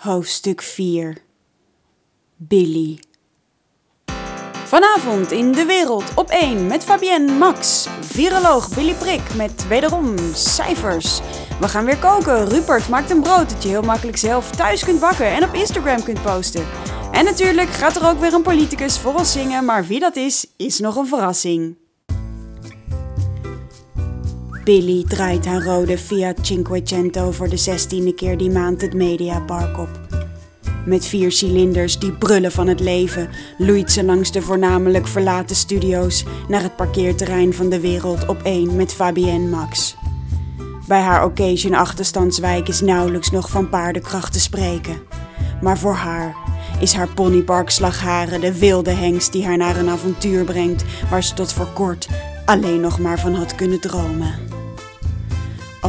Hoofdstuk 4 Billy Vanavond in de wereld op 1 met Fabienne Max. Viroloog Billy Prik met wederom cijfers. We gaan weer koken. Rupert maakt een brood dat je heel makkelijk zelf thuis kunt bakken en op Instagram kunt posten. En natuurlijk gaat er ook weer een politicus voor ons zingen, maar wie dat is, is nog een verrassing. Billy draait haar rode Fiat Cinquecento voor de zestiende keer die maand het Mediapark op. Met vier cilinders die brullen van het leven, loeit ze langs de voornamelijk verlaten studio's naar het parkeerterrein van de wereld op één met Fabienne Max. Bij haar occasion achterstandswijk is nauwelijks nog van paardenkracht te spreken. Maar voor haar is haar ponypark slagharen de wilde hengst die haar naar een avontuur brengt waar ze tot voor kort alleen nog maar van had kunnen dromen.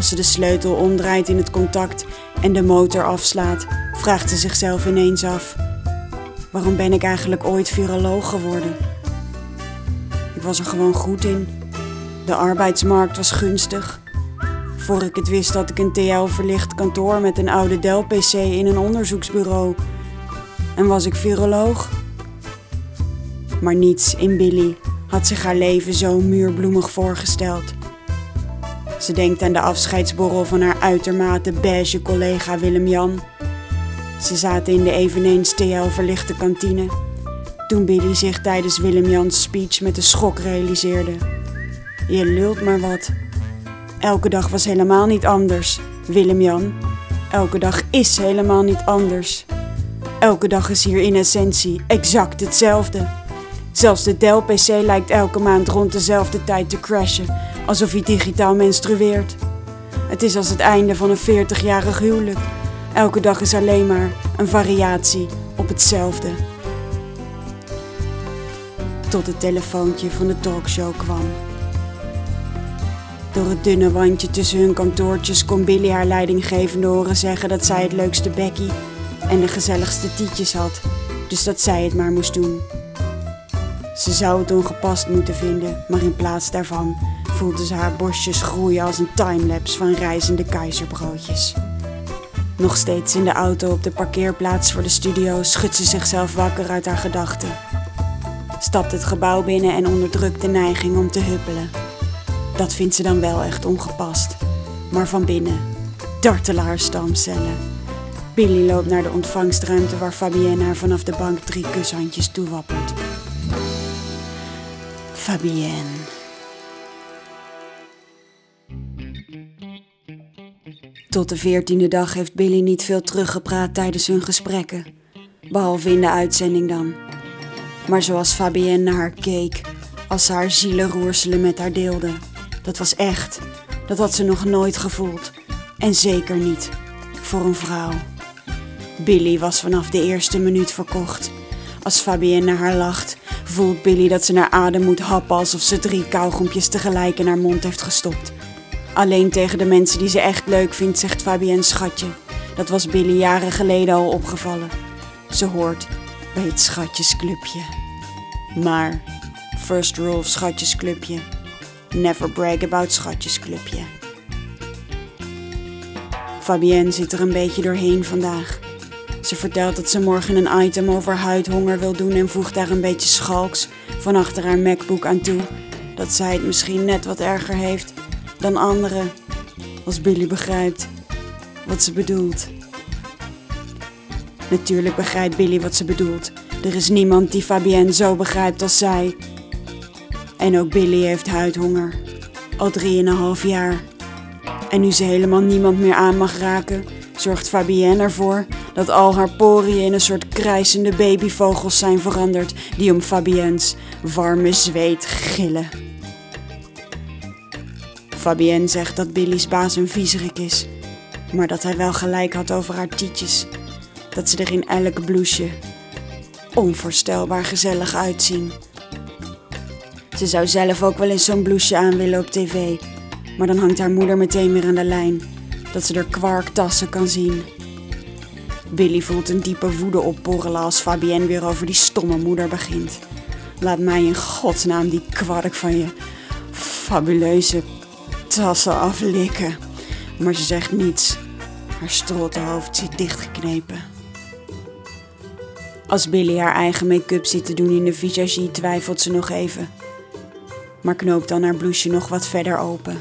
Als ze de sleutel omdraait in het contact en de motor afslaat, vraagt ze zichzelf ineens af: waarom ben ik eigenlijk ooit viroloog geworden? Ik was er gewoon goed in. De arbeidsmarkt was gunstig. Voor ik het wist had ik een TL-verlicht kantoor met een oude Dell-PC in een onderzoeksbureau. En was ik viroloog? Maar niets in Billy had zich haar leven zo muurbloemig voorgesteld. Ze denkt aan de afscheidsborrel van haar uitermate beige collega Willem-Jan. Ze zaten in de eveneens TL-verlichte kantine. Toen Billy zich tijdens Willem-Jans speech met een schok realiseerde. Je lult maar wat. Elke dag was helemaal niet anders, Willem-Jan. Elke dag is helemaal niet anders. Elke dag is hier in essentie exact hetzelfde. Zelfs de Dell-PC lijkt elke maand rond dezelfde tijd te crashen, alsof hij digitaal menstrueert. Het is als het einde van een 40-jarig huwelijk. Elke dag is alleen maar een variatie op hetzelfde. Tot het telefoontje van de talkshow kwam. Door het dunne wandje tussen hun kantoortjes kon Billy haar leidinggevende horen zeggen dat zij het leukste Becky en de gezelligste tietjes had, dus dat zij het maar moest doen. Ze zou het ongepast moeten vinden, maar in plaats daarvan voelde ze haar borstjes groeien als een timelapse van reizende keizerbroodjes. Nog steeds in de auto op de parkeerplaats voor de studio schudt ze zichzelf wakker uit haar gedachten. Stapt het gebouw binnen en onderdrukt de neiging om te huppelen. Dat vindt ze dan wel echt ongepast. Maar van binnen dartelen haar stamcellen. Billy loopt naar de ontvangstruimte waar Fabienne haar vanaf de bank drie kushandjes toewappert. Fabienne. Tot de veertiende dag heeft Billy niet veel teruggepraat tijdens hun gesprekken. Behalve in de uitzending dan. Maar zoals Fabienne naar haar keek, als ze haar zielenroerselen met haar deelde. Dat was echt. Dat had ze nog nooit gevoeld. En zeker niet voor een vrouw. Billy was vanaf de eerste minuut verkocht. Als Fabienne naar haar lacht, voelt Billy dat ze naar adem moet happen alsof ze drie kauwgompjes tegelijk in haar mond heeft gestopt. Alleen tegen de mensen die ze echt leuk vindt, zegt Fabienne schatje. Dat was Billy jaren geleden al opgevallen. Ze hoort bij het schatjesclubje. Maar, first rule of schatjesclubje. Never brag about schatjesclubje. Fabienne zit er een beetje doorheen vandaag. Ze vertelt dat ze morgen een item over huidhonger wil doen en voegt daar een beetje schalks van achter haar MacBook aan toe. Dat zij het misschien net wat erger heeft dan anderen, als Billy begrijpt wat ze bedoelt. Natuurlijk begrijpt Billy wat ze bedoelt. Er is niemand die Fabienne zo begrijpt als zij. En ook Billy heeft huidhonger. Al drieënhalf jaar. En nu ze helemaal niemand meer aan mag raken, zorgt Fabienne ervoor dat al haar poriën in een soort krijsende babyvogels zijn veranderd die om Fabienne's warme zweet gillen. Fabienne zegt dat Billy's baas een viezerik is, maar dat hij wel gelijk had over haar tietjes. Dat ze er in elk blouseje onvoorstelbaar gezellig uitzien. Ze zou zelf ook wel eens zo'n blouseje aan willen op tv, maar dan hangt haar moeder meteen weer aan de lijn, dat ze er kwarktassen kan zien. Billy voelt een diepe woede opborrelen als Fabienne weer over die stomme moeder begint. Laat mij in godsnaam die kwark van je fabuleuze tassen aflikken. Maar ze zegt niets. Haar hoofd zit dichtgeknepen. Als Billy haar eigen make-up zit te doen in de visagie, twijfelt ze nog even. Maar knoopt dan haar blouseje nog wat verder open.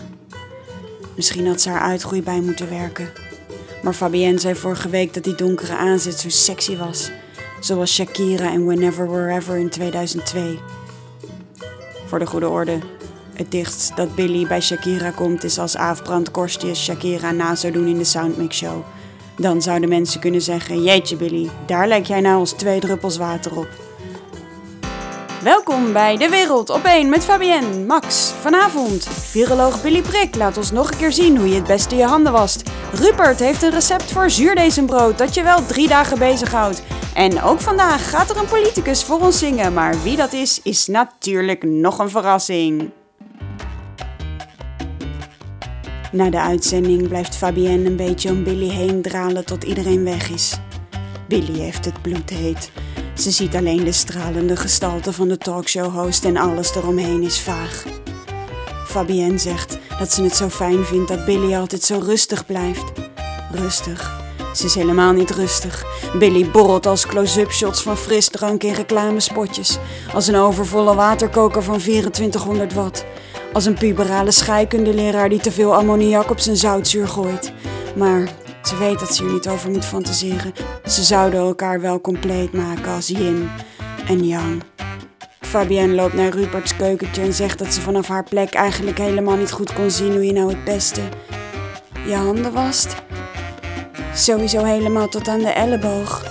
Misschien had ze haar uitgroei bij moeten werken. Maar Fabienne zei vorige week dat die donkere aanzet zo sexy was. Zoals Shakira en Whenever Wherever in 2002. Voor de goede orde, het dichtst dat Billy bij Shakira komt is als Aafbrand Korstjes Shakira na zou doen in de Soundmix Show. Dan zouden mensen kunnen zeggen: Jeetje Billy, daar lijk jij nou als twee druppels water op. Welkom bij De Wereld op 1 met Fabienne, Max. Vanavond, viroloog Billy Prik laat ons nog een keer zien hoe je het beste je handen wast. Rupert heeft een recept voor zuurdezenbrood dat je wel drie dagen bezighoudt. En ook vandaag gaat er een politicus voor ons zingen, maar wie dat is, is natuurlijk nog een verrassing. Na de uitzending blijft Fabienne een beetje om Billy heen dralen tot iedereen weg is. Billy heeft het bloedheet. Ze ziet alleen de stralende gestalte van de talkshow-host en alles eromheen is vaag. Fabienne zegt dat ze het zo fijn vindt dat Billy altijd zo rustig blijft. Rustig. Ze is helemaal niet rustig. Billy borrelt als close-up shots van frisdrank in reclamespotjes. Als een overvolle waterkoker van 2400 watt. Als een puberale scheikundeleraar die te veel ammoniak op zijn zoutzuur gooit. Maar ze weet dat ze hier niet over moet fantaseren. Ze zouden elkaar wel compleet maken als yin en yang. Fabienne loopt naar Ruperts keukentje en zegt dat ze vanaf haar plek eigenlijk helemaal niet goed kon zien hoe je nou het beste je handen wast. Sowieso helemaal tot aan de elleboog.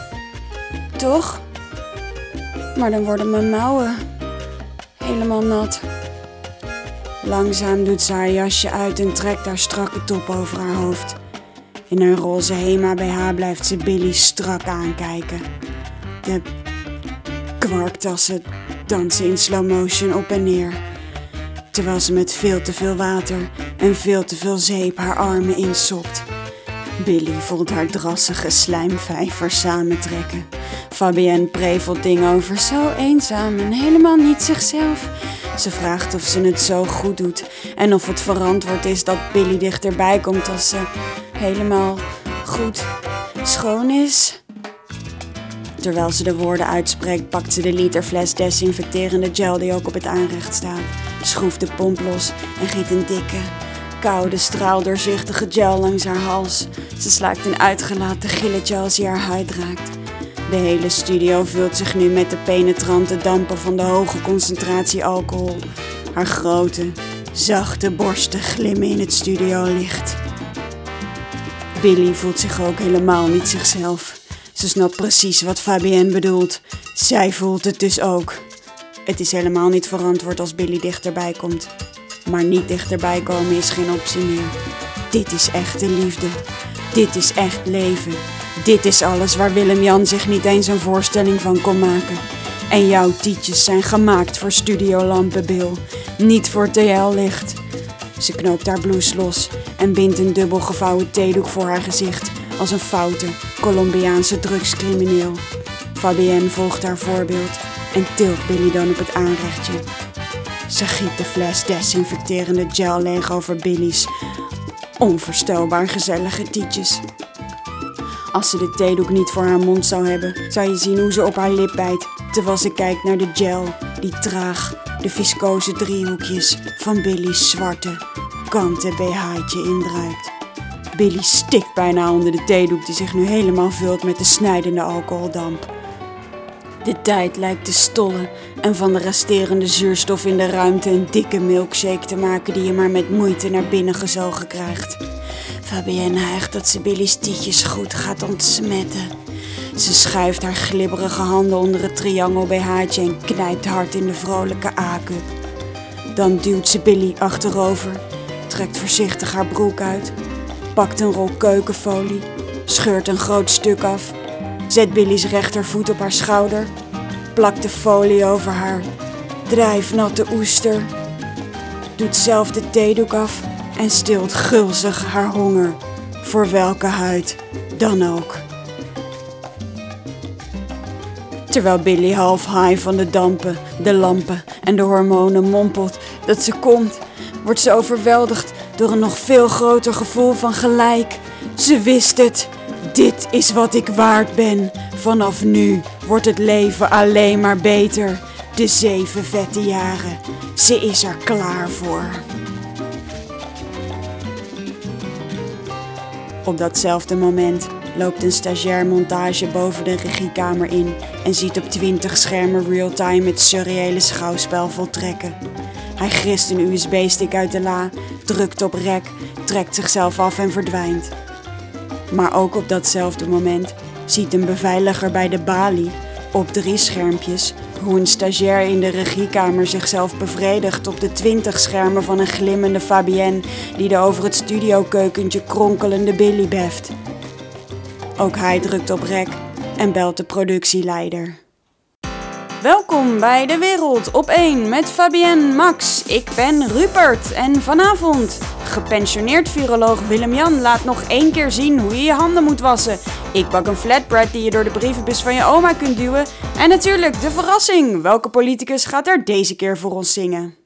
Toch? Maar dan worden mijn mouwen helemaal nat. Langzaam doet ze haar jasje uit en trekt haar strakke top over haar hoofd. In haar roze Hema BH blijft ze Billy strak aankijken. De kwarktassen dansen in slow motion op en neer. Terwijl ze met veel te veel water en veel te veel zeep haar armen insopt. Billy voelt haar drassige slijmvijvers samentrekken. Fabienne prevelt dingen over zo eenzaam en helemaal niet zichzelf. Ze vraagt of ze het zo goed doet en of het verantwoord is dat Billy dichterbij komt als ze helemaal goed schoon is. Terwijl ze de woorden uitspreekt, pakt ze de literfles desinfecterende gel die ook op het aanrecht staat, schroeft de pomp los en giet een dikke, koude straal doorzichtige gel langs haar hals. Ze slaakt een uitgelaten gilletje als hij haar huid raakt. De hele studio vult zich nu met de penetrante dampen van de hoge concentratie alcohol. Haar grote, zachte borsten glimmen in het studiolicht. Billy voelt zich ook helemaal niet zichzelf. Ze snapt precies wat Fabienne bedoelt. Zij voelt het dus ook. Het is helemaal niet verantwoord als Billy dichterbij komt. Maar niet dichterbij komen is geen optie meer. Dit is echte liefde. Dit is echt leven. Dit is alles waar Willem-Jan zich niet eens een voorstelling van kon maken. En jouw tietjes zijn gemaakt voor Studiolampen, Bill. Niet voor TL-licht. Ze knoopt haar blouse los en bindt een dubbel gevouwen theedoek voor haar gezicht als een foute Colombiaanse drugscrimineel. Fabienne volgt haar voorbeeld en tilt Billy dan op het aanrechtje. Ze giet de fles desinfecterende gel leeg over Billy's onvoorstelbaar gezellige tietjes. Als ze de theedoek niet voor haar mond zou hebben, zou je zien hoe ze op haar lip bijt terwijl ze kijkt naar de gel die traag de viscose driehoekjes van Billy's zwarte kanten BH'tje indruipt. Billy stikt bijna onder de theedoek die zich nu helemaal vult met de snijdende alcoholdamp. De tijd lijkt te stollen en van de resterende zuurstof in de ruimte een dikke milkshake te maken die je maar met moeite naar binnen gezogen krijgt. Fabienne hijgt dat ze Billy's tietjes goed gaat ontsmetten. Ze schuift haar glibberige handen onder het triangel BH'tje en knijpt hard in de vrolijke A-cup. Dan duwt ze Billy achterover, trekt voorzichtig haar broek uit, pakt een rol keukenfolie, scheurt een groot stuk af, zet Billy's rechtervoet op haar schouder, plakt de folie over haar drijfnatte oester, doet zelf de theedoek af en stilt gulzig haar honger, voor welke huid dan ook. Terwijl Billy half high van de dampen, de lampen en de hormonen mompelt dat ze komt, wordt ze overweldigd door een nog veel groter gevoel van gelijk. Ze wist het. Dit is wat ik waard ben. Vanaf nu wordt het leven alleen maar beter. De zeven vette jaren. Ze is er klaar voor. Op datzelfde moment loopt een stagiair montage boven de regiekamer in en ziet op 20 schermen real-time het surreële schouwspel voltrekken. Hij grist een USB-stick uit de la, drukt op rek, trekt zichzelf af en verdwijnt. Maar ook op datzelfde moment ziet een beveiliger bij de balie op drie schermpjes hoe een stagiair in de regiekamer zichzelf bevredigt op de 20 schermen van een glimmende Fabienne die de over het studiokeukentje kronkelende Billy beft. Ook hij drukt op rek en belt de productieleider. Welkom bij De Wereld op 1 met Fabienne Max. Ik ben Rupert en vanavond gepensioneerd viroloog Willem-Jan laat nog één keer zien hoe je je handen moet wassen. Ik bak een flatbread die je door de brievenbus van je oma kunt duwen. En natuurlijk de verrassing. Welke politicus gaat er deze keer voor ons zingen?